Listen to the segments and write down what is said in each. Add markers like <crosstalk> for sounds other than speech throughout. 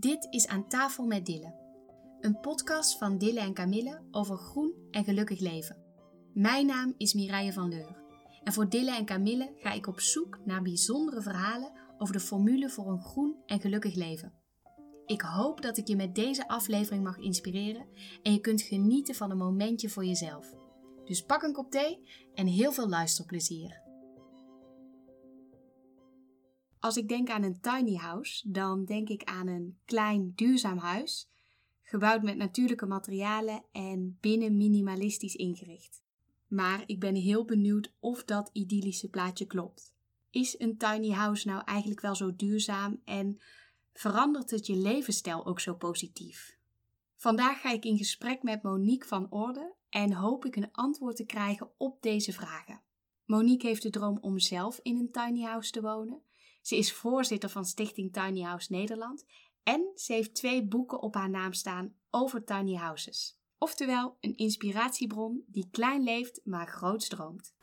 Dit is Aan tafel met Dille. Een podcast van Dille en Camille over groen en gelukkig leven. Mijn naam is Mireille van Leur. En voor Dille en Camille ga ik op zoek naar bijzondere verhalen over de formule voor een groen en gelukkig leven. Ik hoop dat ik je met deze aflevering mag inspireren en je kunt genieten van een momentje voor jezelf. Dus pak een kop thee en heel veel luisterplezier. Als ik denk aan een tiny house, dan denk ik aan een klein duurzaam huis, gebouwd met natuurlijke materialen en binnen minimalistisch ingericht. Maar ik ben heel benieuwd of dat idyllische plaatje klopt. Is een tiny house nou eigenlijk wel zo duurzaam en verandert het je levensstijl ook zo positief? Vandaag ga ik in gesprek met Monique van Orde en hoop ik een antwoord te krijgen op deze vragen. Monique heeft de droom om zelf in een tiny house te wonen. Ze is voorzitter van Stichting Tiny House Nederland en ze heeft twee boeken op haar naam staan over tiny houses. Oftewel een inspiratiebron die klein leeft maar groot droomt.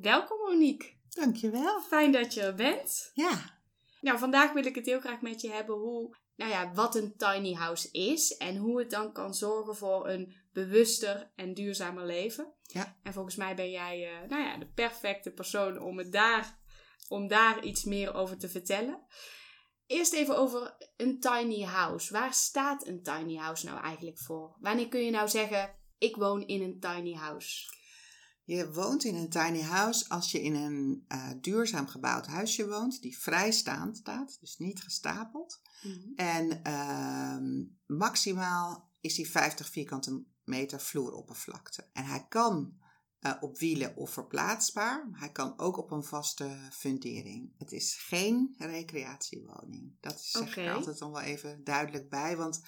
Welkom Monique. Dankjewel. Fijn dat je er bent. Ja. Nou, vandaag wil ik het heel graag met je hebben hoe, nou ja, wat een tiny house is en hoe het dan kan zorgen voor een bewuster en duurzamer leven. Ja. En volgens mij ben jij, uh, nou ja, de perfecte persoon om het daar, om daar iets meer over te vertellen. Eerst even over een tiny house. Waar staat een tiny house nou eigenlijk voor? Wanneer kun je nou zeggen, ik woon in een tiny house? Je woont in een tiny house als je in een uh, duurzaam gebouwd huisje woont, die vrijstaand staat, dus niet gestapeld. Mm -hmm. En uh, maximaal is die 50 vierkante meter vloeroppervlakte. En hij kan uh, op wielen of verplaatsbaar, maar hij kan ook op een vaste fundering. Het is geen recreatiewoning. Dat zeg okay. ik altijd dan wel even duidelijk bij, want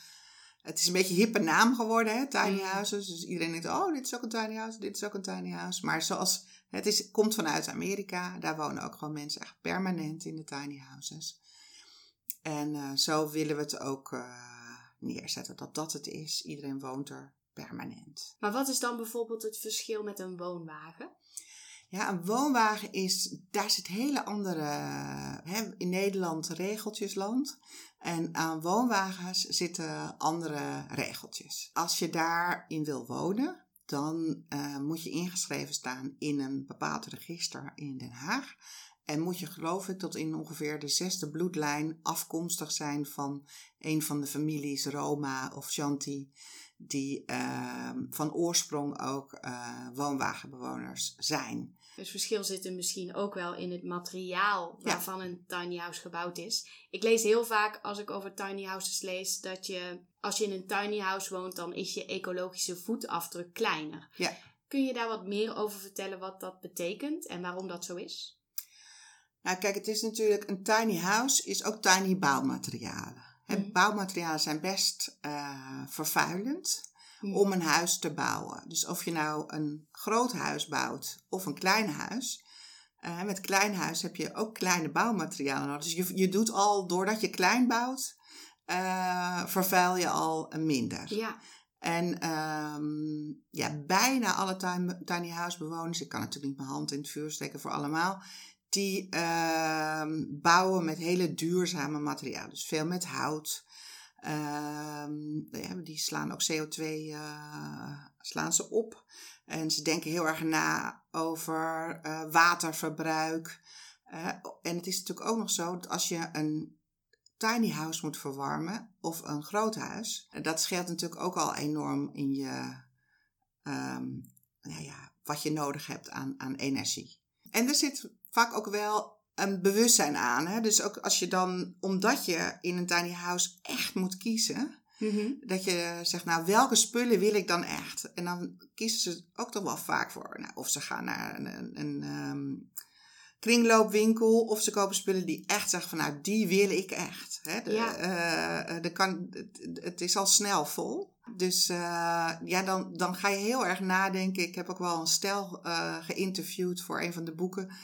het is een beetje hippe naam geworden, hè, tiny houses. Dus iedereen denkt, oh, dit is ook een tiny house, dit is ook een tiny house. Maar zoals, het is, komt vanuit Amerika, daar wonen ook gewoon mensen echt permanent in de tiny houses. En uh, zo willen we het ook uh, neerzetten, dat dat het is. Iedereen woont er permanent. Maar wat is dan bijvoorbeeld het verschil met een woonwagen? Ja, een woonwagen is, daar zit hele andere, hè, in Nederland regeltjesland. En aan woonwagens zitten andere regeltjes. Als je daarin wil wonen, dan uh, moet je ingeschreven staan in een bepaald register in Den Haag. En moet je geloof ik tot in ongeveer de zesde bloedlijn afkomstig zijn van een van de families Roma of Shanti, die uh, van oorsprong ook uh, woonwagenbewoners zijn. Het verschil zit er misschien ook wel in het materiaal waarvan ja. een tiny house gebouwd is. Ik lees heel vaak als ik over tiny houses lees dat je, als je in een tiny house woont, dan is je ecologische voetafdruk kleiner. Ja. Kun je daar wat meer over vertellen wat dat betekent en waarom dat zo is? Nou, kijk, het is natuurlijk een tiny house is ook tiny bouwmaterialen. Bouwmaterialen zijn best uh, vervuilend mm. om een huis te bouwen. Dus of je nou een groot huis bouwt of een klein huis. Uh, met klein huis heb je ook kleine bouwmaterialen nodig. Dus je, je doet al, doordat je klein bouwt, uh, vervuil je al minder. Ja. En um, ja, bijna alle tiny, tiny house bewoners, ik kan natuurlijk niet mijn hand in het vuur steken voor allemaal, die uh, bouwen met hele duurzame materialen. Dus veel met hout. Uh, ja, die slaan ook CO2 uh, slaan ze op. En ze denken heel erg na over uh, waterverbruik. Uh, en het is natuurlijk ook nog zo dat als je een tiny house moet verwarmen of een groot huis, dat scheelt natuurlijk ook al enorm in je, um, nou ja, wat je nodig hebt aan, aan energie. En er zit vaak ook wel een bewustzijn aan. Hè? Dus ook als je dan, omdat je in een tiny house echt moet kiezen, mm-hmm. dat je zegt, nou welke spullen wil ik dan echt? En dan kiezen ze ook toch wel vaak voor, nou, of ze gaan naar een, een, een um, kringloopwinkel, of ze kopen spullen die echt zeggen van, nou die wil ik echt. Hè? De, ja. uh, de kan, het, het is al snel vol. Dus uh, ja, dan, dan ga je heel erg nadenken. Ik heb ook wel een stel uh, geïnterviewd voor een van de boeken.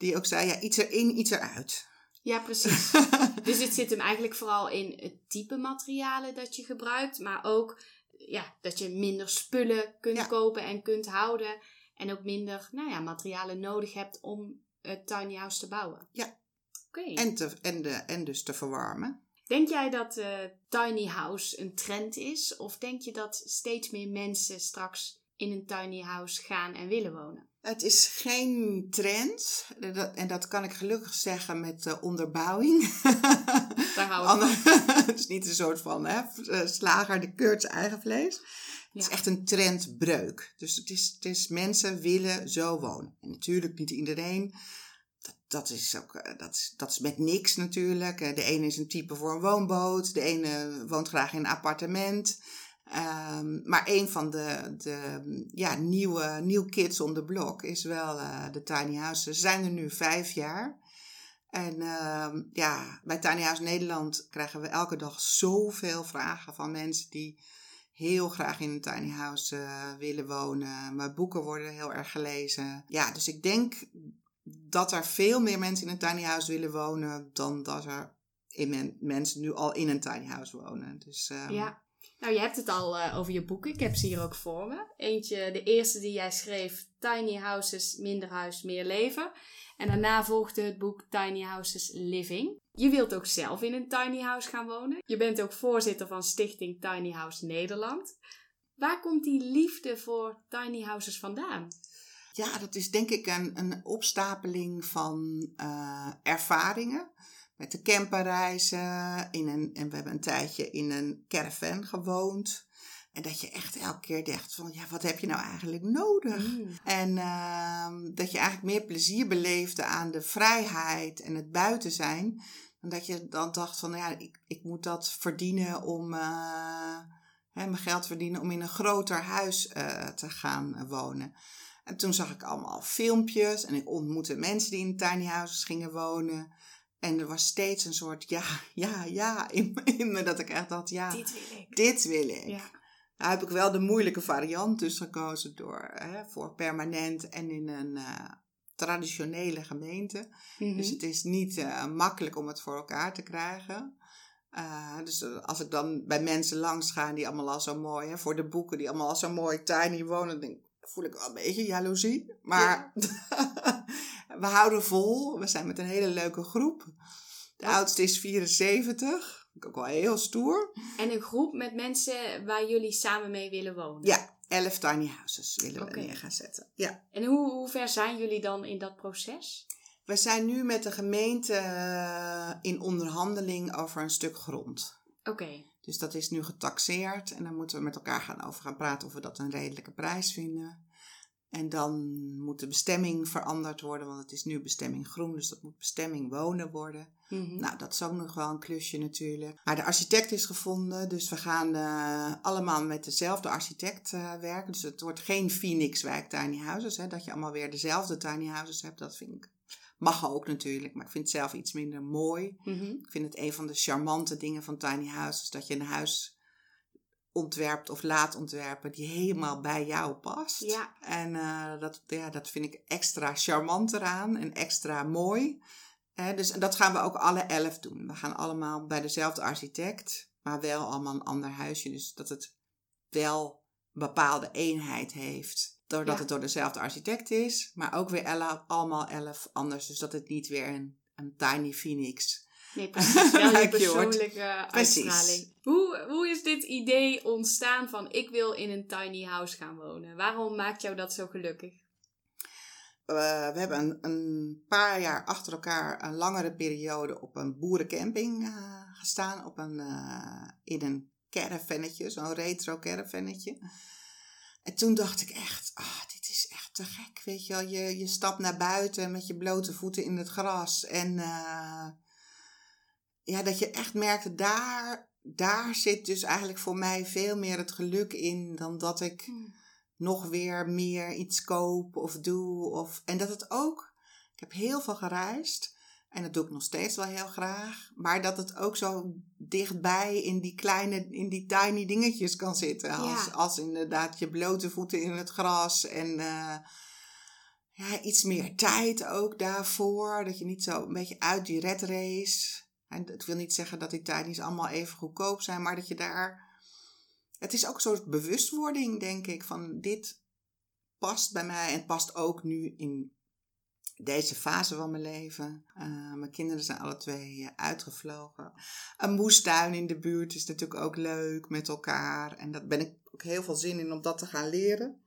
Die ook zei, ja, iets erin, iets eruit. Ja, precies. <laughs> dus het zit hem eigenlijk vooral in het type materialen dat je gebruikt. Maar ook ja, dat je minder spullen kunt Ja. kopen en kunt houden. En ook minder nou ja, materialen nodig hebt om het tiny house te bouwen. Ja. Oké. En, te, en, de, en dus te verwarmen. Denk jij dat uh, tiny house een trend is? Of denk je dat steeds meer mensen straks in een tiny house gaan en willen wonen? Het is geen trend. En dat kan ik gelukkig zeggen met uh, onderbouwing. <laughs> Daar houden we <laughs> Het is niet een soort van hè, slager de keurt zijn eigen vlees. Het is echt een trendbreuk. Dus het is, het is mensen willen zo wonen. En natuurlijk niet iedereen. Dat, dat is ook eh, dat is, dat is met niks natuurlijk. De ene is een type voor een woonboot. De ene woont graag in een appartement. Um, maar een van de, de ja, nieuwe nieuw kids on the block is wel uh, de tiny houses. Ze zijn er nu vijf jaar. En uh, ja, bij Tiny House Nederland krijgen we elke dag zoveel vragen van mensen die heel graag in een tiny house uh, willen wonen. Mijn boeken worden heel erg gelezen. Ja, dus ik denk dat er veel meer mensen in een tiny house willen wonen dan dat er in mensen nu al in een tiny house wonen. Dus, um, ja. Nou, je hebt het al uh, over je boeken. Ik heb ze hier ook voor me. Eentje, de eerste die jij schreef, Tiny Houses, Minder Huis, Meer Leven. En daarna volgde het boek Tiny Houses Living. Je wilt ook zelf in een tiny house gaan wonen. Je bent ook voorzitter van stichting Tiny House Nederland. Waar komt die liefde voor tiny houses vandaan? Ja, dat is denk ik een, een opstapeling van uh, ervaringen met de camperreizen. In een, en we hebben een tijdje in een caravan gewoond. En dat je echt elke keer dacht van, ja, wat heb je nou eigenlijk nodig? Mm. En uh, dat je eigenlijk meer plezier beleefde aan de vrijheid en het buiten zijn. Dan dat je dan dacht van, ja, ik, ik moet dat verdienen om uh, hè, mijn geld verdienen om in een groter huis uh, te gaan wonen. En toen zag ik allemaal filmpjes en ik ontmoette mensen die in tiny houses gingen wonen. En er was steeds een soort ja, ja, ja in, <laughs> in me dat ik echt dacht, ja, dit wil ik. Dit wil ik. Ja. Nou heb ik wel de moeilijke variant dus gekozen door, hè, voor permanent en in een uh, traditionele gemeente. Mm-hmm. Dus het is niet uh, makkelijk om het voor elkaar te krijgen. Uh, dus als ik dan bij mensen langs ga die allemaal al zo mooi, hè, voor de boeken die allemaal al zo mooi tiny wonen, denk, voel ik wel een beetje jaloezie. Maar ja. <laughs> we houden vol. We zijn met een hele leuke groep. De oudste is 74. Ook wel heel stoer. En een groep met mensen waar jullie samen mee willen wonen? Ja, 11 tiny houses willen we neer gaan zetten. Ja. En hoe, hoe ver zijn jullie dan in dat proces? We zijn nu met de gemeente in onderhandeling over een stuk grond. Oké. Dus dat is nu getaxeerd en dan moeten we met elkaar gaan over gaan praten of we dat een redelijke prijs vinden. En dan moet de bestemming veranderd worden, want het is nu bestemming groen, dus dat moet bestemming wonen worden. Mm-hmm. Nou, dat is ook nog wel een klusje natuurlijk. Maar de architect is gevonden, dus we gaan uh, allemaal met dezelfde architect uh, werken. Dus het wordt geen Phoenixwijk tiny houses, hè, dat je allemaal weer dezelfde tiny houses hebt. Dat vind ik Mag ook natuurlijk, maar ik vind het zelf iets minder mooi. Mm-hmm. Ik vind het een van de charmante dingen van tiny houses, dat je een huis ontwerpt of laat ontwerpen die helemaal bij jou past. Ja. En uh, dat, ja, dat vind ik extra charmant eraan en extra mooi. Dus dat gaan we ook alle elf doen. We gaan allemaal bij dezelfde architect, maar wel allemaal een ander huisje. Dus dat het wel een bepaalde eenheid heeft. Doordat het door dezelfde architect is, maar ook weer elf, allemaal elf anders. Dus dat het niet weer een, een tiny phoenix Nee, precies. <laughs> Wel je persoonlijke uitstraling. Hoe, hoe is dit idee ontstaan van ik wil in een tiny house gaan wonen? Waarom maakt jou dat zo gelukkig? Uh, we hebben een, een, paar jaar achter elkaar een langere periode op een boerencamping uh, gestaan. Op een, uh, in een caravannetje, zo'n retro caravannetje. En toen dacht ik echt, ah, dit is echt te gek, weet je wel. Je, je stapt naar buiten met je blote voeten in het gras en ja, dat je echt merkte, daar, daar zit dus eigenlijk voor mij veel meer het geluk in dan dat ik hmm. nog weer meer iets koop of doe. Of, en dat het ook, ik heb heel veel gereisd en dat doe ik nog steeds wel heel graag, maar dat het ook zo dichtbij in die kleine, in die tiny dingetjes kan zitten. Als, als inderdaad je blote voeten in het gras en. Uh, ja, iets meer tijd ook daarvoor. Dat je niet zo een beetje uit die red race. En het wil niet zeggen dat die tijden allemaal even goedkoop zijn, maar dat je daar. Het is ook een soort bewustwording, denk ik, van dit. past bij mij en past ook nu in deze fase van mijn leven. Uh, mijn kinderen zijn alle twee uh, uitgevlogen. Een moestuin in de buurt is natuurlijk ook leuk met elkaar. En daar ben ik ook heel veel zin in om dat te gaan leren.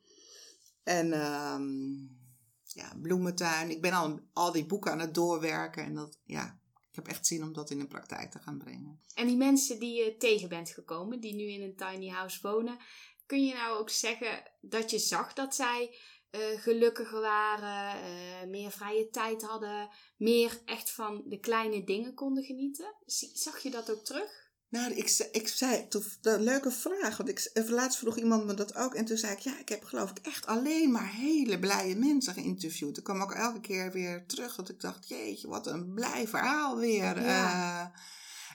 En um, ja, bloementuin. Ik ben al, al die boeken aan het doorwerken. En dat, ja, ik heb echt zin om dat in de praktijk te gaan brengen. En die mensen die je tegen bent gekomen, die nu in een tiny house wonen, kun je nou ook zeggen dat je zag dat zij uh, gelukkiger waren, uh, meer vrije tijd hadden, meer echt van de kleine dingen konden genieten? Zag je dat ook terug? Nou, ik, ik zei, tof, een leuke vraag, want ik, laatst vroeg iemand me dat ook. En toen zei ik, ja, ik heb geloof ik echt alleen maar hele blije mensen geïnterviewd. Ik kwam ook elke keer weer terug, dat ik dacht, jeetje, wat een blij verhaal weer. Ja. Uh,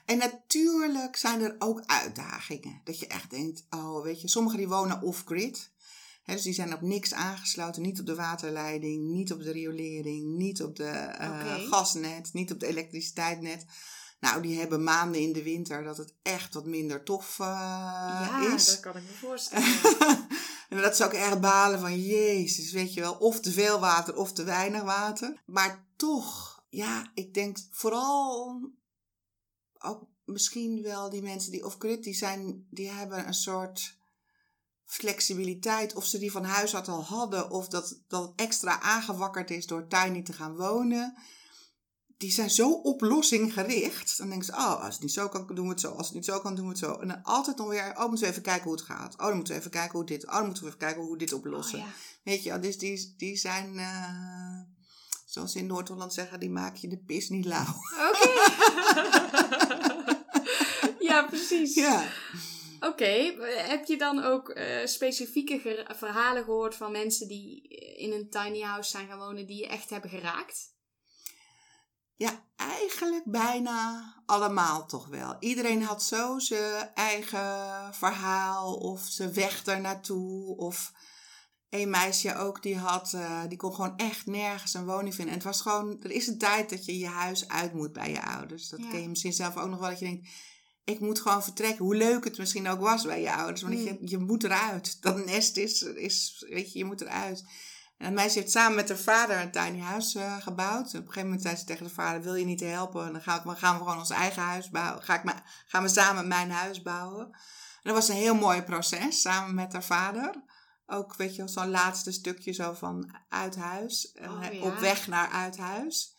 en natuurlijk zijn er ook uitdagingen. Dat je echt denkt, oh, weet je, sommigen die wonen off-grid. dus die zijn op niks aangesloten. Niet op de waterleiding, niet op de riolering, niet op de uh, okay. gasnet, niet op de elektriciteitsnet. Nou, die hebben maanden in de winter dat het echt wat minder tof uh, ja, is. Ja, dat kan ik me voorstellen. <laughs> en dat is ook erg balen van, jezus, weet je wel, of te veel water of te weinig water. Maar toch, ja, ik denk vooral ook misschien wel die mensen die off-grid, die, zijn, die hebben een soort flexibiliteit. Of ze die van huis uit al hadden, of dat dat extra aangewakkerd is door tiny te gaan wonen die zijn zo oplossing-gericht. Dan denken ze, oh, als het niet zo kan, doen we het zo. Als het niet zo kan, doen we het zo. En dan altijd nog weer, oh, moeten we even kijken hoe het gaat. Oh, dan moeten we even kijken hoe dit, oh, dan moeten we even kijken hoe we dit oplossen. Oh, ja. Weet je, dus die, die zijn, uh, zoals ze in Noord-Holland zeggen, die maak je de pis niet lauw. Oké. <laughs> ja, precies. Ja. Oké, heb je dan ook uh, specifieke verhalen gehoord van mensen die in een tiny house zijn gaan wonen, die je echt hebben geraakt? Ja, eigenlijk bijna allemaal toch wel. Iedereen had zo zijn eigen verhaal of zijn weg er naartoe. Of een meisje ook die had, uh, die kon gewoon echt nergens een woning vinden. En het was gewoon, er is een tijd dat je je huis uit moet bij je ouders. Dat ja. ken je misschien zelf ook nog wel, dat je denkt, ik moet gewoon vertrekken. Hoe leuk het misschien ook was bij je ouders. Want mm. je, je moet eruit. Dat nest is, is, weet je, je moet eruit. En meisje heeft samen met haar vader een tiny huis uh, gebouwd. Op een gegeven moment zei ze tegen de vader, wil je niet helpen? En dan gaan we, gaan we gewoon ons eigen huis bouwen. Ga ik gaan we samen mijn huis bouwen. En dat was een heel mooi proces, samen met haar vader. Ook, weet je, zo'n laatste stukje zo van uit huis. Oh, ja. Op weg naar uit huis.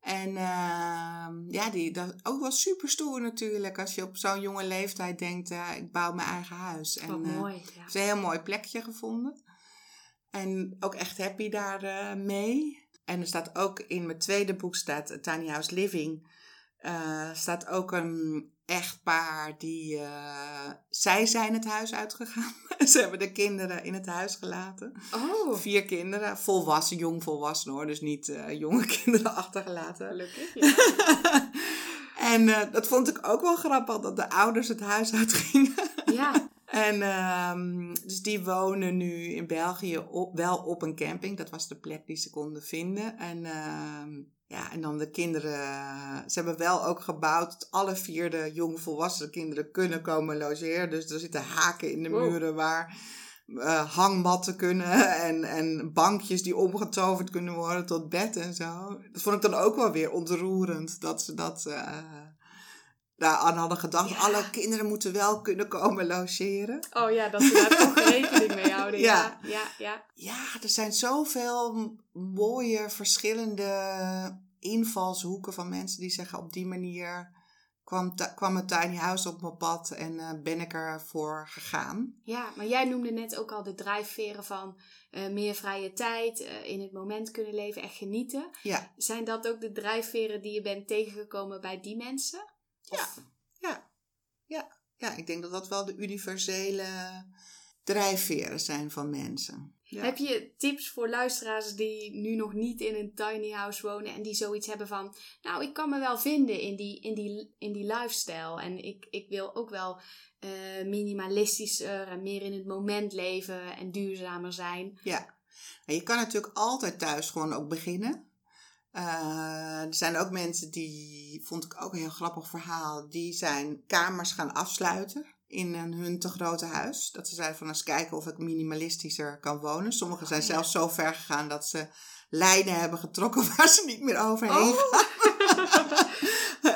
En uh, ja, die, dat ook wel super stoer natuurlijk. Als je op zo'n jonge leeftijd denkt, uh, ik bouw mijn eigen huis. En, Wat mooi, ja. Ze een heel mooi plekje gevonden. En ook echt happy daar mee. En er staat ook in mijn tweede boek, staat Tiny House Living, uh, staat ook een echtpaar die, uh, zij zijn het huis uitgegaan. <laughs> Ze hebben de kinderen in het huis gelaten. Oh. Vier kinderen, volwassen, jong volwassen hoor, dus niet jonge <laughs> kinderen achtergelaten. Gelukkig, ja. <laughs> en dat vond ik ook wel grappig, dat de ouders het huis uitgingen. Ja. En um, dus die wonen nu in België op, wel op een camping. Dat was de plek die ze konden vinden. En, um, ja, en dan de kinderen. Ze hebben wel ook gebouwd dat alle vier de jongvolwassen kinderen kunnen komen logeren. Dus er zitten haken in de muren waar uh, hangmatten kunnen. <laughs> En, en bankjes die omgetoverd kunnen worden tot bed en zo. Dat vond ik dan ook wel weer ontroerend. Dat ze dat. Uh, aan hadden gedacht. Ja. Alle kinderen moeten wel kunnen komen logeren. Oh ja, dat ze daar toch rekening mee houden. <laughs> Ja. ja. Ja, ja, ja. er zijn zoveel mooie, verschillende invalshoeken van mensen die zeggen op die manier kwam, kwam het tiny house op mijn pad en uh, ben ik ervoor gegaan. Ja, maar jij noemde net ook al de drijfveren van uh, meer vrije tijd, uh, in het moment kunnen leven, echt genieten. Ja. Zijn dat ook de drijfveren die je bent tegengekomen bij die mensen? Ja, ja, ja, ja. Ik denk dat dat wel de universele drijfveren zijn van mensen. Ja. Heb je tips voor luisteraars die nu nog niet in een tiny house wonen en die zoiets hebben van, nou, ik kan me wel vinden in die, in die, in die lifestyle en ik, ik wil ook wel uh, minimalistischer en meer in het moment leven en duurzamer zijn? Ja, en je kan natuurlijk altijd thuis gewoon ook beginnen. Uh, er zijn ook mensen die, vond ik ook een heel grappig verhaal, die zijn kamers gaan afsluiten in een hun te grote huis. Dat ze zeiden van eens kijken of ik minimalistischer kan wonen. Sommigen zijn Oh, zelfs zo ver gegaan dat ze lijnen hebben getrokken <laughs> waar ze niet meer overheen Oh.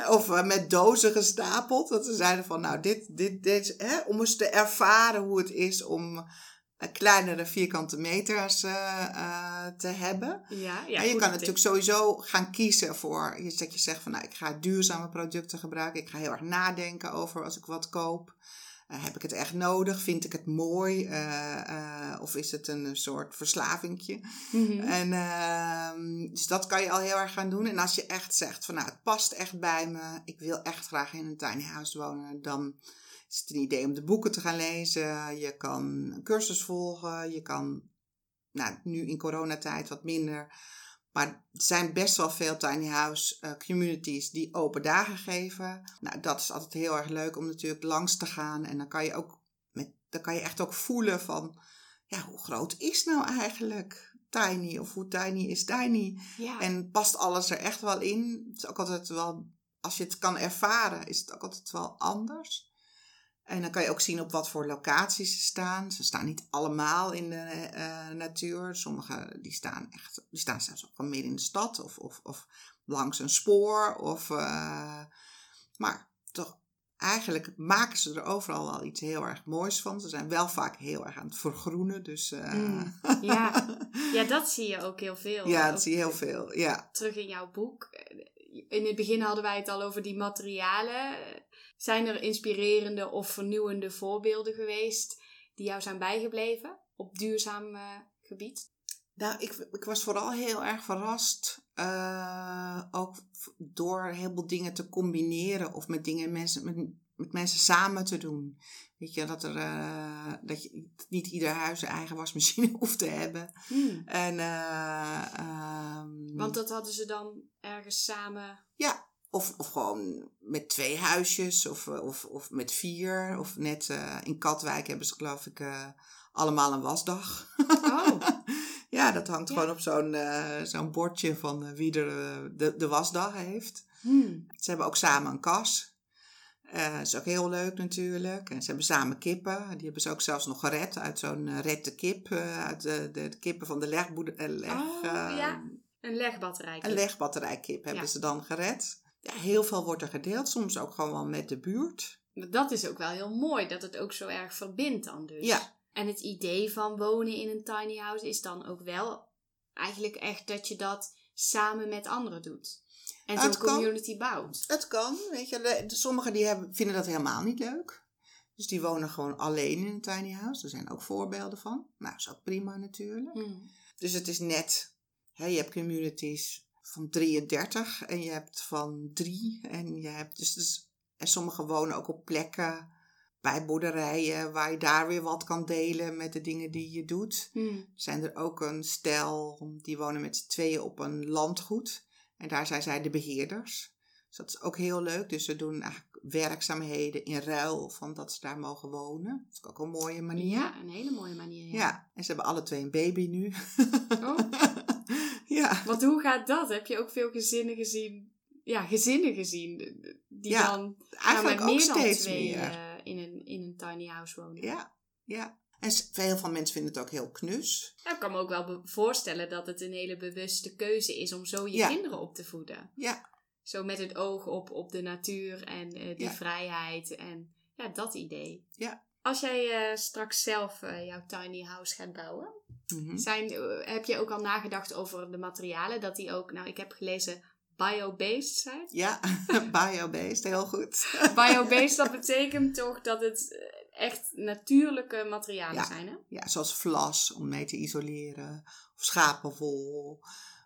<laughs> of eh, met dozen gestapeld. Dat ze zeiden van, nou, dit, dit, dit, hè, om eens te ervaren hoe het is om eh, kleinere vierkante meters eh, eh, te hebben. Ja, ja, en je kan tip. natuurlijk sowieso gaan kiezen voor, je- dat je zegt van, nou, ik ga duurzame producten gebruiken. Ik ga heel erg nadenken over als ik wat koop. Eh, heb ik het echt nodig? Vind ik het mooi? Eh, eh, of is het een soort verslavingje? Mhm. En ehm, dus dat kan je al heel erg gaan doen. En als je echt zegt van nou, het past echt bij me. Ik wil echt graag in een tiny house wonen. Dan is het een idee om de boeken te gaan lezen. Je kan een cursus volgen. Je kan, nou nu in coronatijd wat minder. Maar er zijn best wel veel tiny house eh, communities die open dagen geven. Nou, dat is altijd heel erg leuk om natuurlijk langs te gaan. En dan kan je ook met, dan kan je echt ook voelen van ja, hoe groot is nou eigenlijk Tiny? Of hoe tiny is Tiny? ja. En past alles er echt wel in? Het is ook altijd wel, als je het kan ervaren, is het ook altijd wel anders. En dan kan je ook zien op wat voor locaties ze staan. Ze staan niet allemaal in de eh, natuur. Sommige die staan echt, die staan zelfs ook gewoon midden in de stad of, of, of langs een spoor. Of, eh, maar toch, eigenlijk maken ze er overal wel iets heel erg moois van. Ze zijn wel vaak heel erg aan het vergroenen. Dus, eh, Mm, <laughs> ja. ja, dat zie je ook heel veel. ja, Ook dat zie je heel veel. Ja. Terug in jouw boek. In het begin hadden wij het al over die materialen. Zijn er inspirerende of vernieuwende voorbeelden geweest die jou zijn bijgebleven op duurzaam eh, gebied? Nou, ik, ik was vooral heel erg verrast. eh, ook door een heleboel dingen te combineren. Of met dingen mensen, met, met mensen samen te doen. Weet je, dat, er, eh, dat je niet ieder huis een eigen wasmachine <laughs> hoeft te hebben. En, eh, ehm, Want dat hadden ze dan ergens samen. Ja, of, of gewoon met twee huisjes. Of, eh, of, of met vier. Of net eh, in Katwijk hebben ze geloof ik eh, allemaal een wasdag. Oh, <laughs> Ja, dat hangt Ja. gewoon op zo'n zo'n bordje van wie er de, de wasdag heeft. hmm. Ze hebben ook samen een kas. Eh is ook heel leuk natuurlijk. En ze hebben samen kippen. Die hebben ze ook zelfs nog gered uit zo'n rette kip. uit de, de, de kippen van de legboede, eh, leg, Oh, ja. een legbatterij. Een legbatterijkip hebben Ja. ze dan gered. Ja, heel veel wordt er gedeeld. Soms ook gewoon wel met de buurt. Dat is ook wel heel mooi, dat het ook zo erg verbindt dan dus. Ja. En het idee van wonen in een tiny house is dan ook wel eigenlijk echt dat je dat samen met anderen doet. En zo'n kan. community bouwt. Het kan, weet je. Sommigen die hebben, vinden dat helemaal niet leuk. Dus die wonen gewoon alleen in een tiny house. Er zijn ook voorbeelden van. Nou, is ook prima natuurlijk. Hmm. Dus het is net, hè, je hebt communities van 33 en je hebt van 3. En, je hebt dus, dus, en sommigen wonen ook op plekken bij boerderijen waar je daar weer wat kan delen met de dingen die je doet. Hmm. Zijn er ook een stel die wonen met z'n tweeën op een landgoed. En daar zijn zij de beheerders. Dus dat is ook heel leuk. Dus ze doen eigenlijk werkzaamheden in ruil van dat ze daar mogen wonen. Dat is ook een mooie manier. Ja, een hele mooie manier. Ja. Ja, en ze hebben alle twee een baby nu. Oh. <laughs> ja. Want hoe gaat dat? Heb je ook veel gezinnen gezien? Ja, gezinnen gezien. Die Ja, dan Eigenlijk ook meer dan steeds twee meer. eh, in, een, in een tiny house wonen. Ja, ja. En heel veel mensen vinden het ook heel knus. Ik kan me ook wel voorstellen dat het een hele bewuste keuze is om zo je Ja. kinderen op te voeden. Ja, Zo met het oog op, op de natuur en eh, die vrijheid en ja, dat idee. Ja. Als jij eh, straks zelf eh, jouw tiny house gaat bouwen, mhm. zijn, eh, heb je ook al nagedacht over de materialen? Dat die ook, nou ik heb gelezen, bio-based zijn. ja. <laughs> bio-based, heel goed. <laughs> Bio-based, dat <laughs> betekent toch dat het echt natuurlijke materialen Ja. zijn, hè? Ja, zoals vlas om mee te isoleren. Of schapenwol.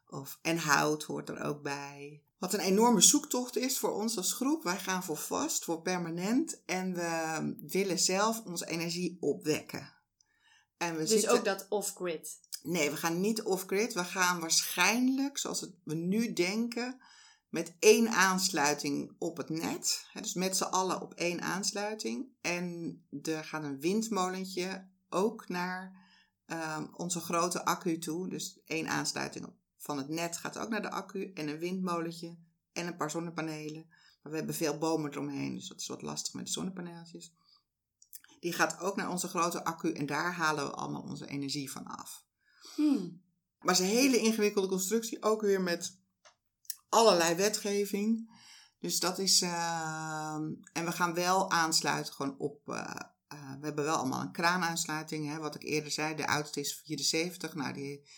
Of, en hout hoort er ook bij. Wat een enorme zoektocht is voor ons als groep. Wij gaan voor vast, voor permanent. En we willen zelf onze energie opwekken. En we Dus zitten... ook dat off-grid. Nee, we gaan niet off-grid. We gaan waarschijnlijk, zoals we nu denken, met één aansluiting op het net. Dus met z'n allen op één aansluiting. En er gaat een windmolentje ook naar ehm, onze grote accu toe. Dus één aansluiting op- van het net gaat ook naar de accu. En een windmolentje en een paar zonnepanelen. Maar we hebben veel bomen eromheen, dus dat is wat lastig met de zonnepaneeltjes. Die gaat ook naar onze grote accu en daar halen we allemaal onze energie van af. Hmm. Maar het is een hele ingewikkelde constructie, ook weer met allerlei wetgeving. Dus dat is. ehm, en we gaan wel aansluiten gewoon op. eh, eh, we hebben wel allemaal een kraanaansluiting. Hè, wat ik eerder zei, de oudste is 74. Nou, die,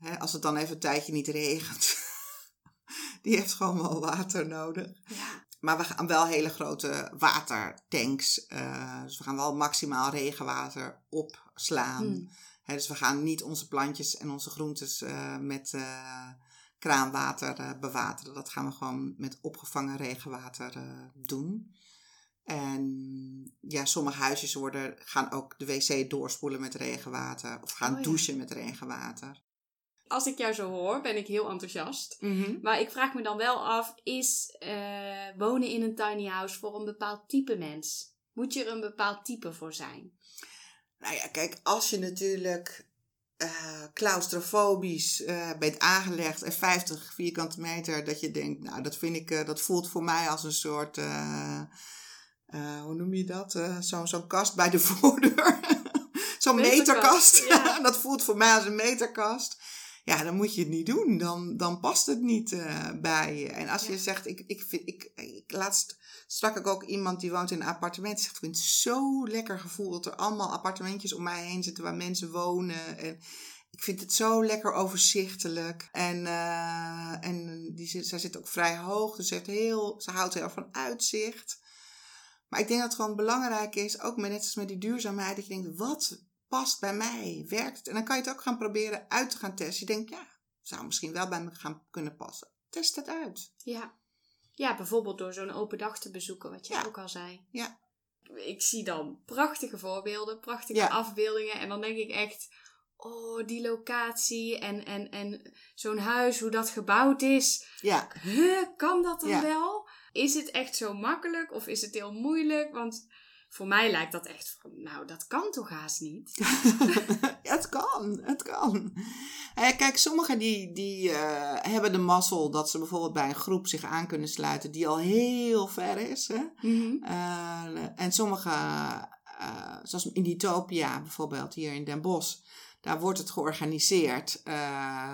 hè, als het dan even een tijdje niet regent, <laughs> die heeft gewoon wel water nodig. Ja. Maar we gaan wel hele grote watertanks. eh, dus we gaan wel maximaal regenwater opslaan. Hmm. Hè, dus we gaan niet onze plantjes en onze groentes eh, met eh, kraanwater bewateren. Dat gaan we gewoon met opgevangen regenwater doen. En ja, sommige huisjes worden, gaan ook de wc doorspoelen met regenwater. Of gaan Oh ja. douchen met regenwater. Als ik jou zo hoor, ben ik heel enthousiast. Mhm. Maar ik vraag me dan wel af, is eh, wonen in een tiny house voor een bepaald type mens? Moet je er een bepaald type voor zijn? Nou ja, kijk, als je natuurlijk eh, claustrofobisch eh, bent aangelegd en 50 vierkante meter, dat je denkt, nou, dat vind ik, dat voelt voor mij als een soort, hoe noem je dat? Zo'n kast bij de <laughs> voordeur. Zo'n Meterkast, meterkast. ja. <laughs> dat voelt voor mij als een meterkast. Ja, dan moet je het niet doen. Dan, dan past het niet eh, bij je. En als je zegt, ik, ik, vind, ik, ik, laatst sprak ik ook iemand die woont in een appartement. Die zegt, ik vind het zo lekker gevoel dat er allemaal appartementjes om mij heen zitten waar mensen wonen. En ik vind het zo lekker overzichtelijk. En, eh, en die, zij zit ook vrij hoog, dus ze, heeft heel, ze houdt heel erg van uitzicht. Maar ik denk dat het gewoon belangrijk is, ook met, net als met die duurzaamheid, dat je denkt, wat past bij mij? Werkt het? En dan kan je het ook gaan proberen uit te gaan testen. Je denkt, ja, zou misschien wel bij me gaan kunnen passen. Test het uit. Ja. Ja, bijvoorbeeld door zo'n open dag te bezoeken, wat je Ja. ook al zei. Ja. Ik zie dan prachtige voorbeelden, prachtige Ja. afbeeldingen. En dan denk ik echt, oh, die locatie en, en, en zo'n huis, hoe dat gebouwd is. Ja, Huh, kan dat dan Ja. wel? Is het echt zo makkelijk of is het heel moeilijk? Want voor mij lijkt dat echt van, nou, dat kan toch haast niet? <laughs> Ja, het kan, het kan. Eh, kijk, sommigen die, die eh, hebben de mazzel dat ze bijvoorbeeld bij een groep zich aan kunnen sluiten die al heel ver is. Hè? Eh, en sommige, eh, zoals in Utopia bijvoorbeeld, hier in Den Bosch, daar wordt het georganiseerd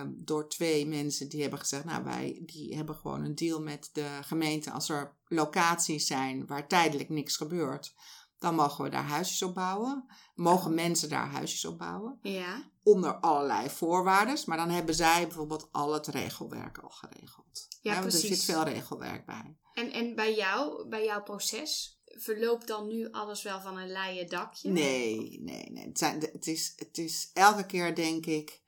door twee mensen die hebben gezegd, nou wij die hebben gewoon een deal met de gemeente. Als er locaties zijn waar tijdelijk niks gebeurt, dan mogen we daar huisjes op bouwen. Mogen mensen daar huisjes op bouwen. Ja. Onder allerlei voorwaarden. Maar dan hebben zij bijvoorbeeld al het regelwerk al geregeld. Ja, want Er precies. zit veel regelwerk bij. En, en bij jou, bij jouw proces, verloopt dan nu alles wel van een leien dakje? Nee, nee, nee. Het, zijn, het, is, het is elke keer denk ik.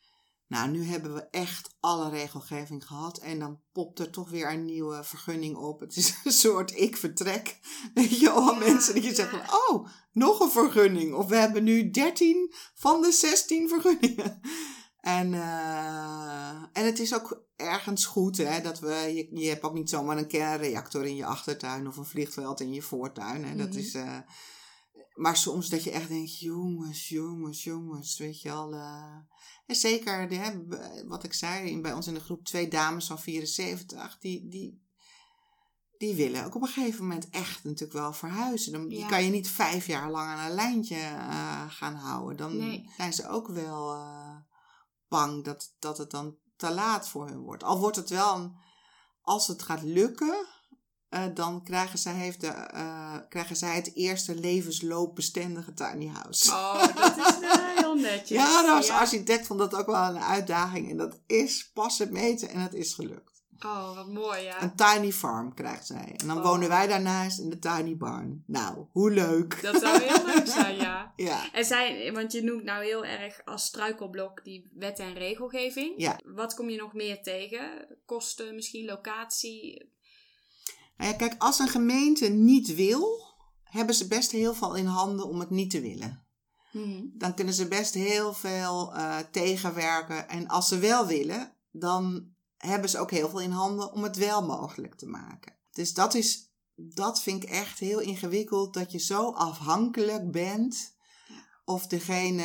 Nou, nu hebben we echt alle regelgeving gehad. En dan popt er toch weer een nieuwe vergunning op. Het is een soort ik vertrek. <laughs> Weet je al, Ja, mensen die ja. zeggen: Oh, nog een vergunning. Of we hebben nu 13 van de 16 <laughs> vergunningen. En, eh, en het is ook ergens goed, hè, dat we, je, je hebt ook niet zomaar een kernreactor in je achtertuin of een vliegveld in je voortuin. Hè. Dat Mhm. is, eh, maar soms dat je echt denkt, jongens, jongens, jongens, weet je al. eh. en zeker, de, wat ik zei, bij ons in de groep twee dames van 74, die, die, die willen ook op een gegeven moment echt natuurlijk wel verhuizen. Dan Ja. kan je niet vijf jaar lang aan een lijntje eh, gaan houden. Dan Nee. zijn ze ook wel eh, bang dat, dat het dan te laat voor hun wordt. Al wordt het wel, een, als het gaat lukken, eh, dan krijgen zij, heeft de, eh, krijgen zij het eerste levensloopbestendige tiny house. Oh, dat is eh, heel netjes. <laughs> ja, dat als Ja. architect vond dat ook wel een uitdaging. En dat is passen meten en het is gelukt. Oh, wat mooi, ja. Een tiny farm krijgt zij. En dan Oh. wonen wij daarnaast in de tiny barn. Nou, hoe leuk. Dat zou heel leuk <laughs> zijn, ja. Ja. En zij, want je noemt nou heel erg als struikelblok die wet en regelgeving. Ja. Wat kom je nog meer tegen? Kosten, misschien locatie? Nou ja, kijk, als een gemeente niet wil, hebben ze best heel veel in handen om het niet te willen. Mhm. Dan kunnen ze best heel veel eh, tegenwerken. En als ze wel willen, dan hebben ze ook heel veel in handen om het wel mogelijk te maken. Dus dat is, dat vind ik echt heel ingewikkeld, dat je zo afhankelijk bent. Of degene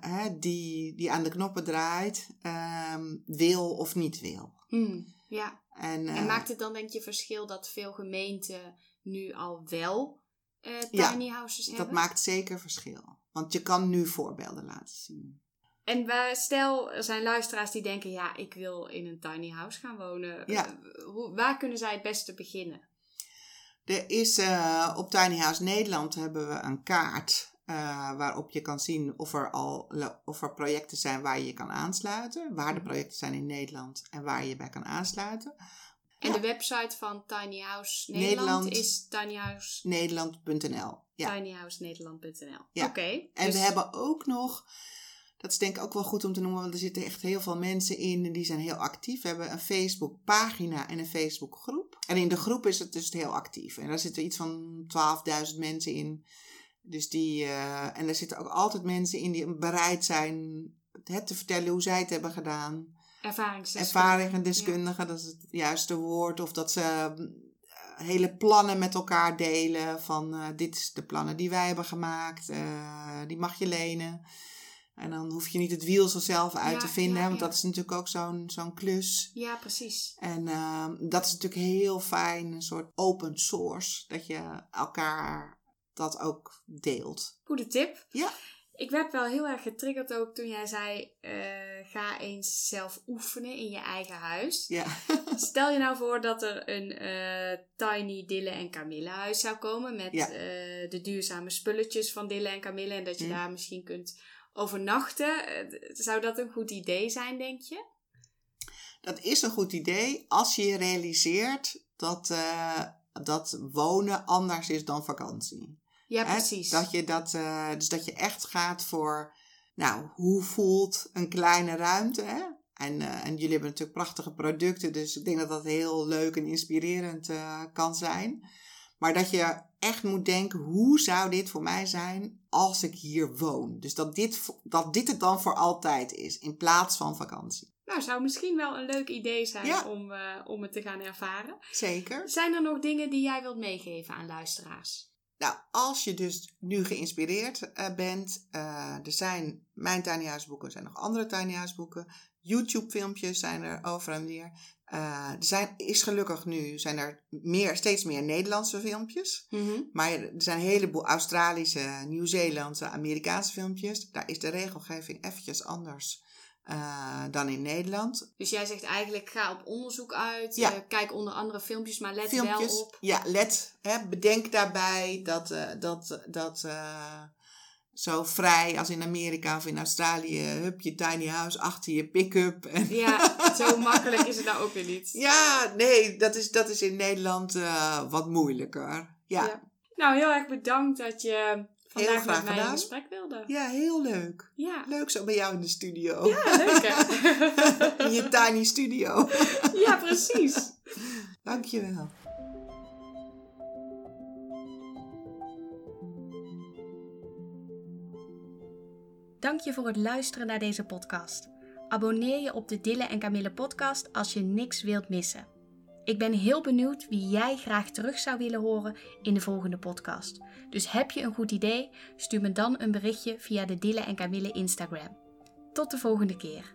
hè, die, die aan de knoppen draait, ehm, wil of niet wil. Mhm. Ja. En, En eh, maakt het dan denk je verschil dat veel gemeenten nu al wel eh, Ja, tiny houses Dat hebben? maakt zeker verschil. Want je kan nu voorbeelden laten zien. En waar, stel, er zijn luisteraars die denken, ja, ik wil in een tiny house gaan wonen. Ja. Eh, hoe, waar kunnen zij het beste beginnen? Er is op Tiny House Nederland hebben we een kaart eh, waarop je kan zien of er al of er projecten zijn waar je je kan aansluiten. Waar de Mhm. projecten zijn in Nederland en waar je je bij kan aansluiten. En Ja. de website van Tiny House Nederland, Nederland. is Tiny House, Nederland.nl. Ja. tinyhousenederland.nl. Ja. Oké. En dus- we hebben ook nog, dat is denk ik ook wel goed om te noemen, want er zitten echt heel veel mensen in en die zijn heel actief. We hebben een Facebook pagina en een Facebook groep. En in de groep is het dus heel actief. En daar zitten iets van 12.000 mensen in. Dus die, eh, en er zitten ook altijd mensen in die bereid zijn het te vertellen hoe zij het hebben gedaan. Ervaringsdeskundige. Ervaring en deskundigen, dat is het juiste woord. Of dat ze eh, hele plannen met elkaar delen. Van eh, dit is de plannen die wij hebben gemaakt. die mag je lenen. En dan hoef je niet het wiel zo zelf uit Ja, te vinden. ja, want dat is natuurlijk ook zo'n zo'n klus. Ja, precies. En eh, dat is natuurlijk heel fijn. Een soort open source. Dat je elkaar dat ook deelt. Goede tip. Ja. Ik werd wel heel erg getriggerd ook toen jij zei: eh, ga eens zelf oefenen in je eigen huis. Ja. <laughs> Stel je nou voor dat er een eh, tiny Dille en Camille huis zou komen met Ja. eh, de duurzame spulletjes van Dille en Camille en dat je daar misschien kunt overnachten. Zou dat een goed idee zijn, denk je? Dat is een goed idee als je je realiseert dat, dat wonen anders is dan vakantie. Ja, Hè? precies. Dat je dat, eh, dus dat je echt gaat voor, nou, hoe voelt een kleine ruimte? Hè? En, eh, en jullie hebben natuurlijk prachtige producten, dus ik denk dat dat heel leuk en inspirerend eh, kan zijn. Maar dat je echt moet denken, hoe zou dit voor mij zijn als ik hier woon? Dus dat dit, dat dit het dan voor altijd is, in plaats van vakantie. Nou, zou misschien wel een leuk idee zijn Ja. om, om het te gaan ervaren. Zeker. Zijn er nog dingen die jij wilt meegeven aan luisteraars? Nou, als je dus nu geïnspireerd eh, bent, eh, er zijn mijn tiny house boeken, er zijn nog andere tiny house boeken, YouTube filmpjes zijn er over en weer. Eh, er zijn, is gelukkig nu zijn er meer, steeds meer Nederlandse filmpjes. Maar er zijn een heleboel Australische, Nieuw-Zeelandse, Amerikaanse filmpjes. Daar is de regelgeving eventjes anders eh, dan in Nederland. Dus jij zegt eigenlijk, ga op onderzoek uit. Ja. eh, kijk onder andere filmpjes, maar let filmpjes. wel op. Ja, let, hè, bedenk daarbij dat, eh, dat, dat zo vrij als in Amerika of in Australië, hup je tiny house achter je pick-up. En Ja, <laughs> zo makkelijk is het nou ook weer niet. ja, nee, dat is, dat is in Nederland wat moeilijker. Ja, Ja. Nou, heel erg bedankt dat je vandaag graag met mij in gedaan. gesprek wilde. ja, heel leuk. Ja, Leuk zo bij jou in de studio. ja leuk hè? <laughs> In je tiny studio. <laughs> ja, precies. Dankjewel. Dank je voor het luisteren naar deze podcast. Abonneer je op de Dille en Camille podcast als je niks wilt missen. Ik ben heel benieuwd wie jij graag terug zou willen horen in de volgende podcast. Dus heb je een goed idee? Stuur me dan een berichtje via de Dille en Camille Instagram. Tot de volgende keer.